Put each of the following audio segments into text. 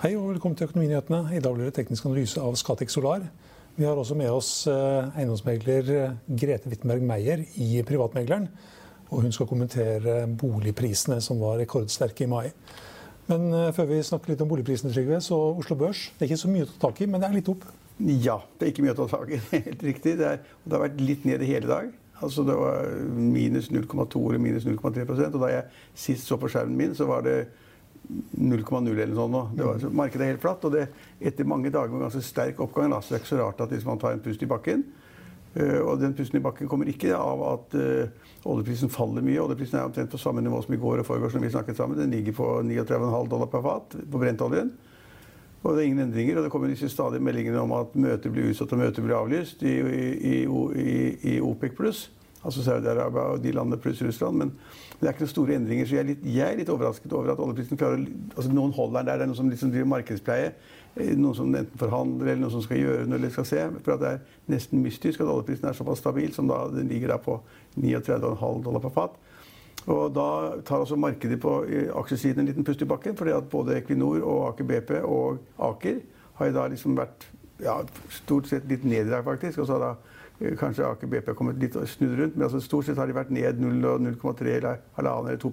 Hei og velkommen til Økonominyhetene. I dag blir det teknisk analyse av Scatec Solar. Vi har også med oss eh, eiendomsmegler eh, Grete Wittenberg Meyer i Privatmegleren. Og hun skal kommentere boligprisene, som var rekordsterke i mai. Men eh, før vi snakker litt om boligprisene, Trygve, så Oslo Børs. Det er ikke så mye å ta tak i, men det er litt opp. Ja, det er ikke mye å ta tak i. Helt riktig. Det, er, det har vært litt ned i hele dag. Altså Det var minus 0,2 eller minus 0,3% Og da jeg sist så på skjermen min, så var det 0,0 eller noe sånt. Det var, markedet er helt flatt. Og det, etter mange dager med ganske sterk oppgang, da, så det er ikke så rart at hvis man tar en pust i bakken uh, Og den pusten i bakken kommer ikke av at uh, oljeprisen faller mye. Oljeprisen er omtrent på samme nivå som i går og forgårs når vi snakket sammen. Den ligger på 39,5 dollar per fat på brentoljen. Og det er ingen endringer. Og det kommer disse stadige meldingene om at møter blir utsatt og møter blir avlyst i, i, i, i OPEC pluss. Altså Saudi-Arabia og de landene pluss Russland. Men det er ikke noen store endringer. Så jeg er litt, jeg er litt overrasket over at oljeprisen klarer altså Noen holder den der. Det er noen som liksom driver markedspleie. Eh, noen som enten forhandler eller noen som skal gjøre noe eller skal se. For det er nesten mystisk at oljeprisen er såpass stabil som da den ligger der på 39,5 dollar per fat. Og da tar altså markedet på aksjesiden en liten pust i bakken. fordi at både Equinor og Aker BP og Aker har jo da liksom vært ja, stort sett litt ned i faktisk. Og så har da kanskje Aker BP kommet litt snudd rundt. Men altså stort sett har de vært ned 0,3 eller 1,5 eller 2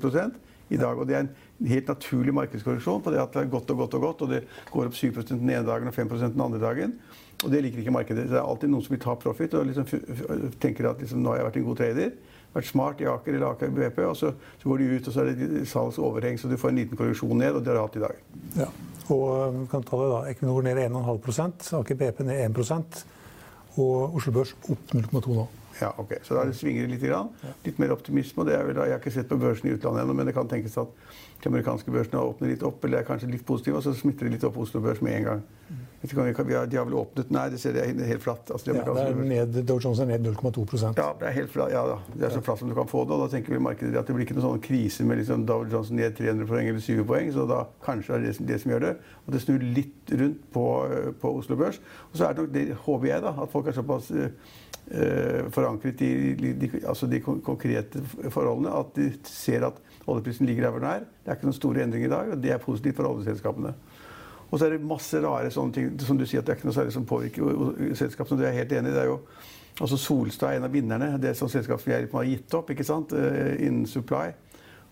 i dag. Og det er en helt naturlig markedskorreksjon på det at det er godt og godt og godt. Og det går opp 7 den ene dagen og 5% den andre dagen. Og det liker ikke markedet. Det er alltid noen som vil ta profit og liksom tenker at liksom, nå har jeg vært en god trader vært smart i Aker eller Aker BP, og så, så, går de ut, og så er det salgsoverheng, så du får en liten korreksjon ned, og det har du hatt i dag. Ja, og vi eh, kan ta det da, Equinor ned 1,5 Aker BP ned 1 og Oslo Børs opp 0,2 nå. Ja, ok. Så da svinger det litt. Grann. Litt mer optimisme. og det er vel da, Jeg har ikke sett på børsen i utlandet ennå, men det kan tenkes at de amerikanske børsene åpner litt opp, eller er kanskje litt positive, og så smitter det litt opp Oslo Børs med en gang. Mm. De har vel åpnet Nei, det ser jeg helt flatt. Altså, ja, det er ned, Dow Jones er ned 0,2% Ja, det er helt flatt, ja, da. Det er så flatt som du kan få det. og Da tenker vi markedet at det blir ikke noen sånn krise med liksom Dow Jones ned 300 poeng eller 20 poeng. Så da kanskje er det det som gjør det. Og det snur litt rundt på, på Oslo Børs. Og så er det nok det, håper jeg, da, at folk er såpass uh, forankret i de, altså de konkrete forholdene at de ser at oljeprisen ligger der hvor den er. Det er ikke noen store endringer i dag, og det er positivt for oljeselskapene. Og så er det masse rare sånne ting som du sier at det er ikke noe særlig som påvirker selskapene. Du er helt enig. det er jo altså Solstad er en av vinnerne. Det er sånn selskap som jeg har gitt opp ikke sant? Eh, innen supply.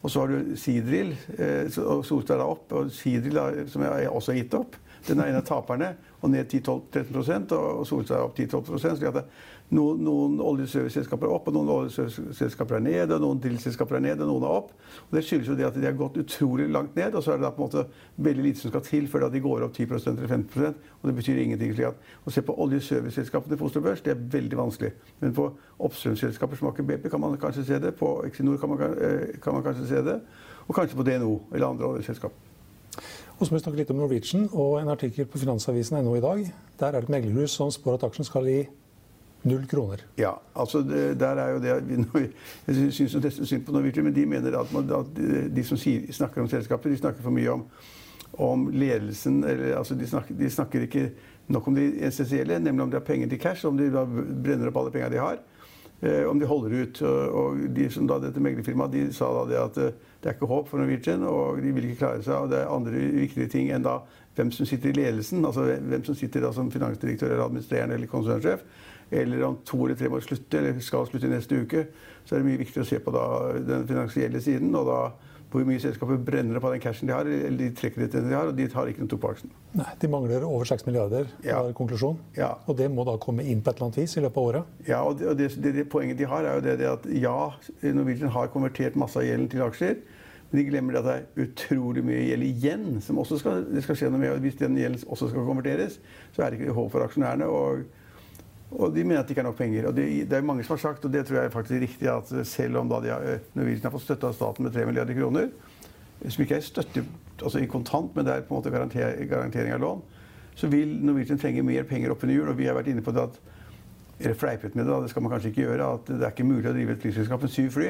Og så har du Seadrill, eh, og Solstad er opp. Og Sidril, som jeg også har gitt opp, den er en av taperne. Og ned 10-13 og Solstad opp 10-12 slik at noen, noen oljeserviceselskaper er opp, og noen oljeserviceselskaper er ned, og noen drillselskaper er ned, og noen er opp. Og Det skyldes jo det at de har gått utrolig langt ned, og så er det da på en måte veldig lite som skal til før de går opp 10% eller 15% og det betyr ingenting. slik at Å se på oljeserviceselskapene på Oslo Børs det er veldig vanskelig. Men på oppstrømsselskaper som Aker BP kan man kanskje se det, på Equinor kan man, eh, kan man kanskje se det, og kanskje på DNO eller andre oljeselskap. Og så må vi snakke litt om Norwegian og en artikkel på finansavisen.no i dag. Der er det et meglerhus som spår at aksjen skal gi Null kroner. Ja, altså det, der er jo det Jeg syns nesten synd på Norwegian, men de mener at, man, at de som sier, snakker om selskapet, de snakker for mye om, om ledelsen. Eller, altså de, snakker, de, snakker, ikke nok om det essensielle, nemlig om de har penger til cash, om de brenner opp alle pengene de har. Eh, om de holder ut. Og de som da, dette meglerfirmaet de sa da det at eh, det er ikke håp for Norwegian, og de vil ikke klare seg. Og det er andre viktige ting enn da hvem som sitter i ledelsen. altså Hvem som sitter da som finansdirektør eller administrerende eller konsernsjef. Eller om to eller tre må slutte, eller skal slutte neste uke. Så er det mye viktig å se på da den finansielle siden. og da hvor mye selskapet brenner på den cashen de har, eller de trekkrettighetene de har, og de tar ikke noe to på aksjen. Nei, De mangler over 6 milliarder, Ja. er konklusjonen. Ja. Og det må da komme inn på et eller annet vis i løpet av året. Ja, og det, og det, det, det poenget de har, er jo det, det at ja, Norwegian har konvertert masse av gjelden til aksjer. Men de glemmer at det er utrolig mye gjeld igjen som også skal, det skal skje noe med. og Hvis den gjelden også skal konverteres, så er det ikke håp for aksjonærene. Og, og de mener at det ikke er nok penger. Og det, det er mange som har sagt, og det tror jeg faktisk er riktig, at selv om da de har, Norwegian har fått støtte av staten med 3 milliarder kroner, som ikke er støtte altså i kontant, men det er på en måte garanter, garantering av lån, så vil Norwegian trenge mer penger oppunder jul. Og vi har vært inne på det at eller fleipet med det, da, det skal man kanskje ikke gjøre, at det er ikke mulig å drive et flyselskap med syv fly.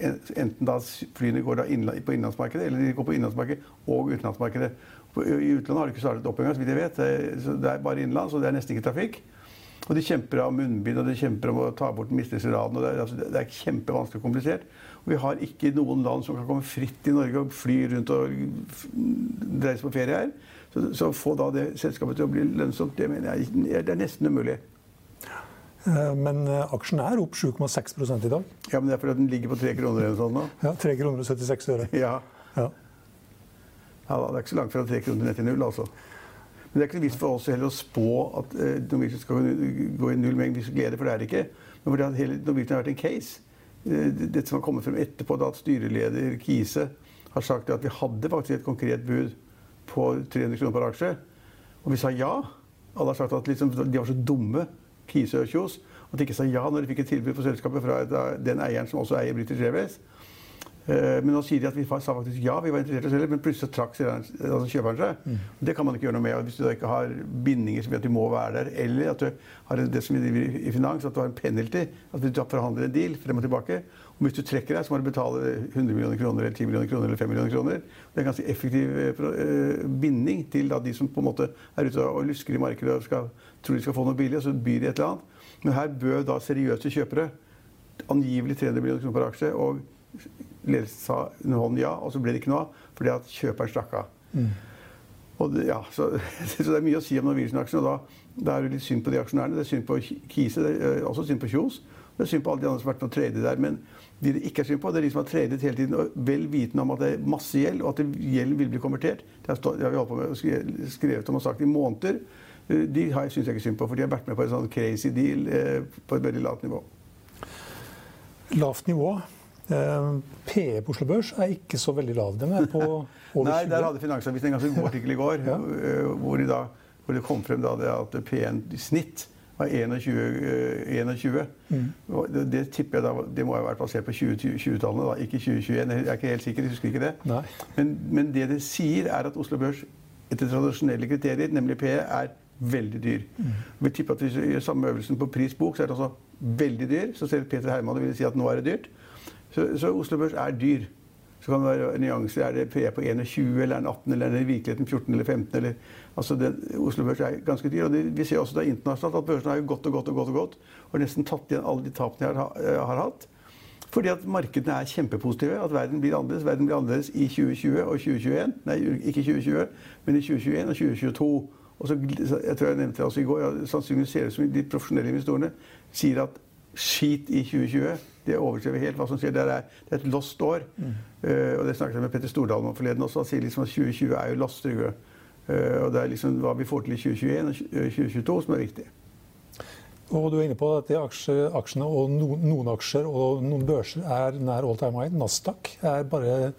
Enten da flyene går da innla- på innenlandsmarkedet, eller de går på innenlandsmarkedet og utenlandsmarkedet. I utlandet har de ikke startet opp engang, så vidt jeg vet. Det er bare innenlands, og det er nesten ikke trafikk. Og de kjemper om munnbind, og de kjemper om å ta bort mistelsesraden. Det, altså, det er kjempevanskelig og komplisert. Og vi har ikke noen land som kan komme fritt til Norge og fly rundt og dreie på ferie her. Så, så få da det selskapet til å bli lønnsomt, det mener jeg det er nesten umulig. Eh, Men eh, aksjen er opp 7,6 i dag. Ja, Men det er fordi den ligger på 3 kroner eller sånt nå. Ja, 3 kroner og 76 øre. Ja. Ja. Ja, da, det er ikke så langt fra 3 kroner ned til null, altså. Men det er ikke noe vits for oss heller å spå at eh, Norwegian skal gå i null med en glede, for det er det ikke. Men fordi at hele Norwegian har vært en case. Eh, Dette som har kommet frem etterpå, da at styreleder Kise har sagt at vi hadde faktisk et konkret bud på 300 kroner per aksje. Og vi sa ja. Alle har sagt at liksom, de var så dumme, Kise og Kjos, at de ikke sa ja når de fikk et tilbud på selskapet fra den eieren som også eier British Airways. Eh, Men nå sier de at vi sa faktisk ja, vi var interessert i å selge, men plutselig trakk altså kjøperen seg. Det kan man ikke gjøre noe med. Hvis du da ikke har bindinger som gjør at du må være der, eller at du har det som driver i finans, at du har en penalty, at du forhandler en deal frem og tilbake. Og hvis du trekker deg, så må du betale 100 millioner kroner, eller 10 millioner kroner, eller 5 millioner kroner. Det er en ganske effektiv eh, eh, binding til da de som på en måte er ute og lusker i markedet og skal, tror de skal få noe billig, og så byr de et eller annet. Men her bød da seriøse kjøpere angivelig 300 millioner kroner per aksje. og Ledelsen sa underhånden ja, og så ble det ikke noe av fordi at kjøperen stakk av. Og det, ja, så, så det er mye å si om Norwegian-aksjen. og da, da er det litt synd på de aksjonærene. Det er synd på Kise, det er eh, også synd på Kjos. Det er synd på alle de andre som har vært med og der. Men de det ikke er synd på, det er de som har tradet hele tiden og vel vitende om at det er masse gjeld, og at gjelden vil bli konvertert. Det har, stå, det har vi holdt på med og skrevet, om og sagt i måneder. Eh, De har- syns jeg ikke synd på, for de har vært med på en sånn crazy deal eh, på et veldig lavt nivå. Lavt nivå. Eh, PE på Oslo Børs er ikke så veldig lav. Den er på over Nei, der hadde Finansavisen en ganske god artikkel i går, Ja. eh, hvor, de da, hvor det kom frem da det at P1 i snitt var 21. eh, 21. Mm. Det, det tipper jeg da, det må ha vært basert på 20 20-tallene, da, ikke 2021. Jeg er ikke helt sikker, jeg husker ikke det. Men, men det det sier, er at Oslo Børs etter tradisjonelle kriterier, nemlig PE, er veldig dyr. Vi tipper at Hvis vi gjør samme øvelsen på pris bok, så er det også veldig dyr. Så selv Peter Herman vil si at nå er det dyrt. Så, så Oslo Børs er dyr. Så kan det være nyanser. Er det PE på 21 eller er den 18 eller er i virkeligheten 14 eller 15? Eller, altså den, Oslo Børs er ganske dyr. og det, Vi ser også da internasjonalt at børsen har gått og gått og gått og gått. Og nesten tatt igjen alle de tapene jeg har, eh, har hatt. Fordi at markedene er kjempepositive. At verden blir annerledes. Verden blir annerledes i 2020 og 2021. Nei, ikke 2020, men i 2021 og 2022. Og så- jeg tror jeg nevnte det også i går, ja, sannsynligvis ser det ut som de profesjonelle investorene sier at skit i 2020. Det overser vi helt hva som skjer. Det er, det er et lost år. Eh, og det snakket jeg med Petter Stordalen om forleden også. Han sier liksom at 2020 er jo lost. Trygve. Eh, og det er liksom hva vi får til i 2021 og 2022 som er viktig. Og du er inne på at de aksjene og noen, noen aksjer og noen børser er nær all time high. Nasdaq er bare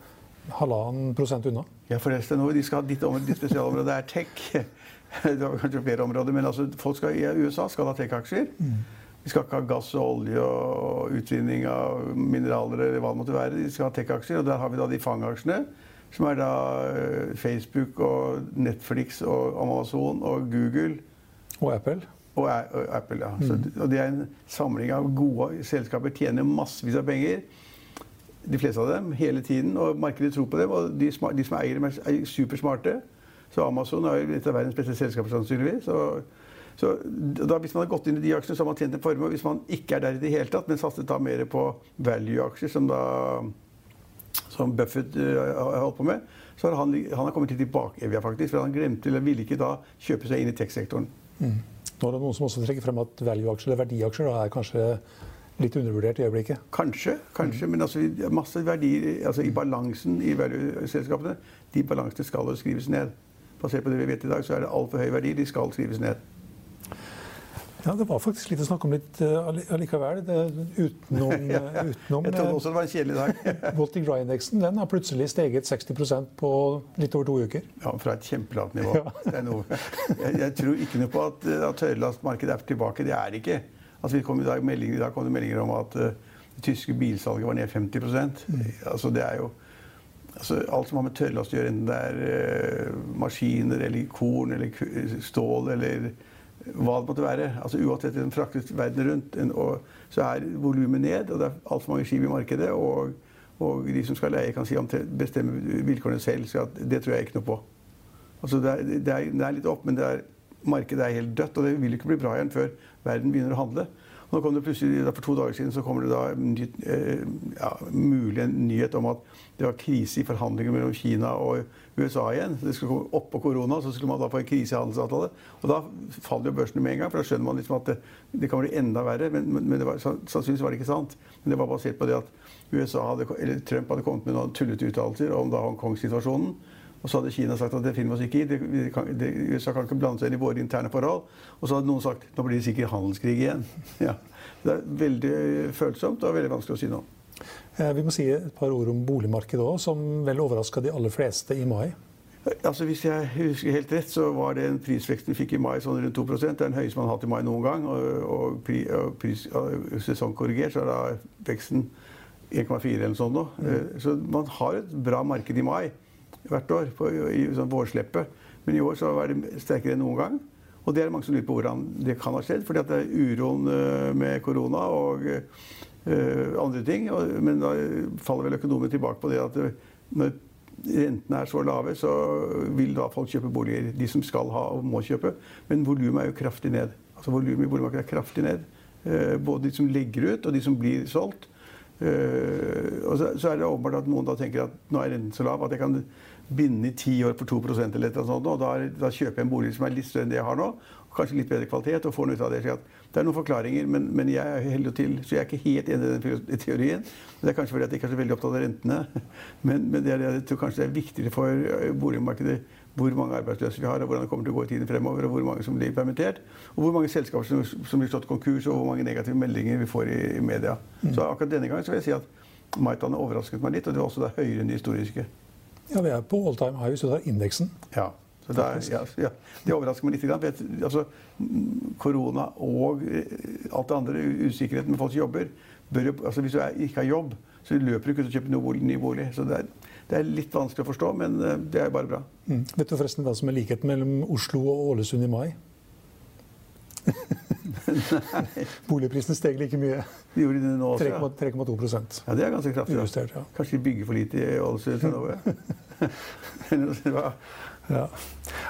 halvannen prosent unna. Ja, forresten, de skal ha ditt, område, ditt spesialområde er tech. Det var kanskje flere områder, men altså, folk skal, i USA skal ha tech-aksjer. De skal ikke ha gass og olje og utvinning av mineraler eller hva det måtte være. De skal ha tech-aksjer, og der har vi da de FANG-aksjene. Som er da eh, Facebook og Netflix og Amazon og Google. Og Apple. Og, og Apple, ja. Så, og det er en samling av gode selskaper. Tjener massevis av penger. De fleste av dem hele tiden. Og markedet tror på dem. Og de, de som eier dem, er er supersmarte. Så Amazon er et av verdens beste selskaper, sannsynligvis. Så da, Hvis man har gått inn i de aksjene, så har man tjent en formue. Hvis man ikke er der i det hele tatt, men satset da mer på value-aksjer, som, som Buffett uh, har holdt på med, så har han, han har kommet litt Evia faktisk, for han glemte eller ville ikke da kjøpe seg inn i tech-sektoren. Mm. Nå er det noen som også trekker frem at value-aksjer eller verdiaksjer da, er kanskje litt undervurdert i øyeblikket? Kanskje, kanskje. Mm. Men altså, masse verdier altså, i balansen i value-selskapene, de balansene skal jo skrives ned. Basert på det vi vet i dag, så er det altfor høy verdi. De skal skrives ned. Ja, Det var faktisk litt å snakke om litt uh, allikevel. Det, utenom, ja, ja. utenom Jeg trodde også det var en kjedelig dag. Baltic Dry-indeksen den har plutselig steget 60% på litt over to uker. Ja, Fra et kjempelavt nivå. Noe, Jeg, jeg, tror ikke noe på at, at tørrlastmarkedet er tilbake. Det er det ikke. Altså, kom i, dag meldinger, I dag kom det meldinger om at uh, det tyske bilsalget var ned 50 mm. altså, Det er jo altså, Alt som har med tørrlast å gjøre, enten det er uh, maskiner eller korn eller stål eller hva det måtte være. altså Uansett den fraktes verden rundt, en, så er volumet ned, og det er altfor mange skip i markedet. Og, og, de som skal leie, kan si bestemme vilkårene selv. så Det tror jeg ikke noe på. Altså det er, det, er, det er litt opp, men er, markedet er helt dødt. Og det vil ikke bli bra igjen før verden begynner å handle. Nå kom det plutselig, For to dager siden så kommer det da ny, eh, ja, mulig en nyhet om at det var krise i forhandlinger mellom Kina og USA igjen. Det skulle komme oppå korona, så skulle man da få en krise i handelsavtale. Og da faller jo børsene med en gang, for da skjønner man liksom at det, det kan bli enda verre. Men, men var, sannsynligvis var det ikke sant. Men det var basert på det at USA hadde, eller Trump hadde kommet med noen tullete uttalelser om da Hongkong-situasjonen. Og så hadde Kina sagt at det finner vi oss ikke i. Det, det, USA kan ikke blande seg inn i våre interne forhold. Og så hadde noen sagt nå blir det sikkert handelskrig igjen. Ja. Det er veldig følsomt og veldig vanskelig å si noe. om. vi må si et par ord om boligmarkedet òg, som vel overraska de aller fleste i mai. Altså Hvis jeg husker helt rett, så var det en prisvekst vi fikk i mai sånn rundt 2 Det er den høyeste man har hatt i mai noen gang. Og, og, og pris, sesongkorrigert så er da veksten 1,4 eller sånt. Nå. Mm. Eh, så man har et bra marked i mai hvert år på, i sånn vårsleppet. Men i år så var det sterkere enn noen gang. Og det er mange som lurer på hvordan det kan ha skjedd. fordi det er uroen eh, med korona og uh, andre ting. Men da faller vel økonomene tilbake på det at eh, når rentene er så lave, så vil da folk kjøpe boliger. De som skal ha og må kjøpe. Men volumet er jo kraftig ned. Altså Volumet i boligmarkedet er kraftig ned. Både de som legger ut, og de som blir solgt. Uh, og så, så, er det åpenbart at noen da tenker at nå er renten så lav at jeg kan binde i ti år for 2% eller noe sånt. Og da, da, kjøper jeg en bolig som er litt større enn det jeg har nå. Kanskje litt bedre kvalitet. og får noe ut av Det det er noen forklaringer, men, men jeg er heldig til, så jeg er ikke helt enig i den teorien. Det er kanskje fordi at jeg ikke er så veldig opptatt av rentene. Men, men det er, jeg tror kanskje det er viktigere for boligmarkedet hvor mange arbeidsløse vi har, og hvordan det kommer til å gå i tiden fremover, og hvor mange som blir permittert, og hvor mange selskaper som, som blir slått konkurs, og hvor mange negative meldinger vi får i, i media. Mm. Så akkurat denne gangen så vil jeg si at Maitan overrasket meg litt, og det var også da høyere enn de historiske. Ja, vi er på all time high hvis du tar indeksen. Ja. Så det, er, ja, ja. det overrasker meg litt. Vet, altså, korona og eh, alt det andre, usikkerheten med folks jobber bør, altså, Hvis du er, ikke har jobb, så løper du ikke til å kjøpe ny bolig. Så det er, det er, litt vanskelig å forstå, men eh, det er bare bra. Mm. Vet du forresten hva som er likheten mellom Oslo og Ålesund i mai? Boligprisene steg like mye. De gjorde det nå også, 3,2 Ja, Det er ganske kraftig. Justert, ja. Kanskje de bygger for lite i Ålesund ja.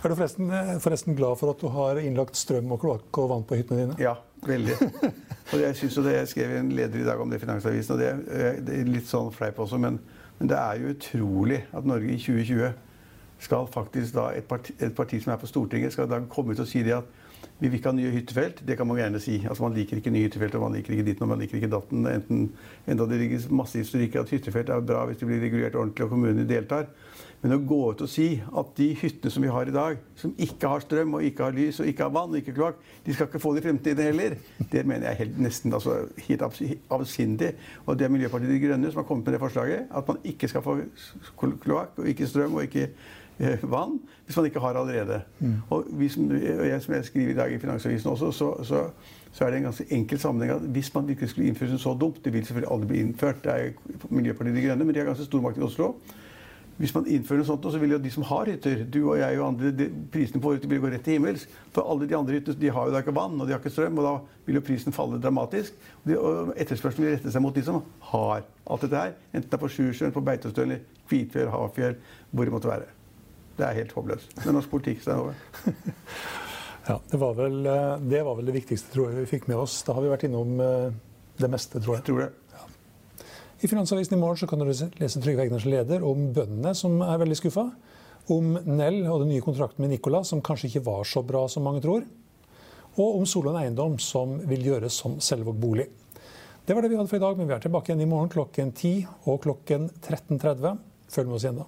Er du forresten, forresten, glad for at du har innlagt strøm og kloakk og vann på hyttene dine? Ja, veldig. Og jeg synes det, jeg skrev en leder i dag om det i Finansavisen, og det, det er litt sånn fleip også, men, men, det er jo utrolig at Norge i 2020 skal faktisk da et parti, et parti som er på Stortinget, skal da komme ut og si det at vi vil ikke ha nye hyttefelt. Det kan man gjerne si. Altså Man liker ikke nye hyttefelt, og man liker ikke ditten og man liker ikke datten. Enten, enda det ligger masse historikk at hyttefelt er bra hvis det blir regulert ordentlig og kommunene deltar. Men å gå ut og si at de hyttene som vi har i dag, som ikke har strøm og ikke har lys og ikke har vann og ikke kloakk, de skal ikke få det i fremtiden heller. Det mener jeg helt, nesten altså, helt avsindig. Og det er Miljøpartiet De Grønne som har kommet med det forslaget. At man ikke skal få kloakk og ikke strøm og ikke vann hvis man ikke har allerede. Mm. Og, som, og jeg, som jeg skriver i dag i Finansavisen også, så, så, så, er det en ganske enkel sammenheng at hvis man virkelig skulle innføre noe så dumt Det vil selvfølgelig aldri bli innført. Det er Miljøpartiet De Grønne, men de har ganske stor makt i Oslo. Hvis man innfører noe sånt, så vil jo de som har hytter, du og jeg og andre, de, prisene på hytter vil gå rett til himmels. For alle de andre hyttene de har jo da ikke vann og de har ikke strøm, og da vil jo prisen falle dramatisk. Og, de, og etterspørselen vil rette seg mot de som har alt dette her. Enten det er på Sjusjøen, på Beitostølen, Kvitfjell, Hafjell, hvor det måtte være. Det er helt håpløst. Det er norsk politikk, er over. Ja, det var, vel, eh, det var vel det viktigste tror jeg vi fikk med oss. Da har vi vært innom eh, det meste, tror jeg. Jeg tror det. I Finansavisen i morgen så kan du lese Trygve Egners leder om bøndene som er veldig skuffa. Om Nell og den nye kontrakten med Nicola, som kanskje ikke var så bra som mange tror. Og om Solund Eiendom, som vil gjøres som Selvåg bolig. Det var det vi hadde for i dag, men vi er tilbake igjen i morgen klokken 10 og klokken 13.30. Følg med oss igjen da.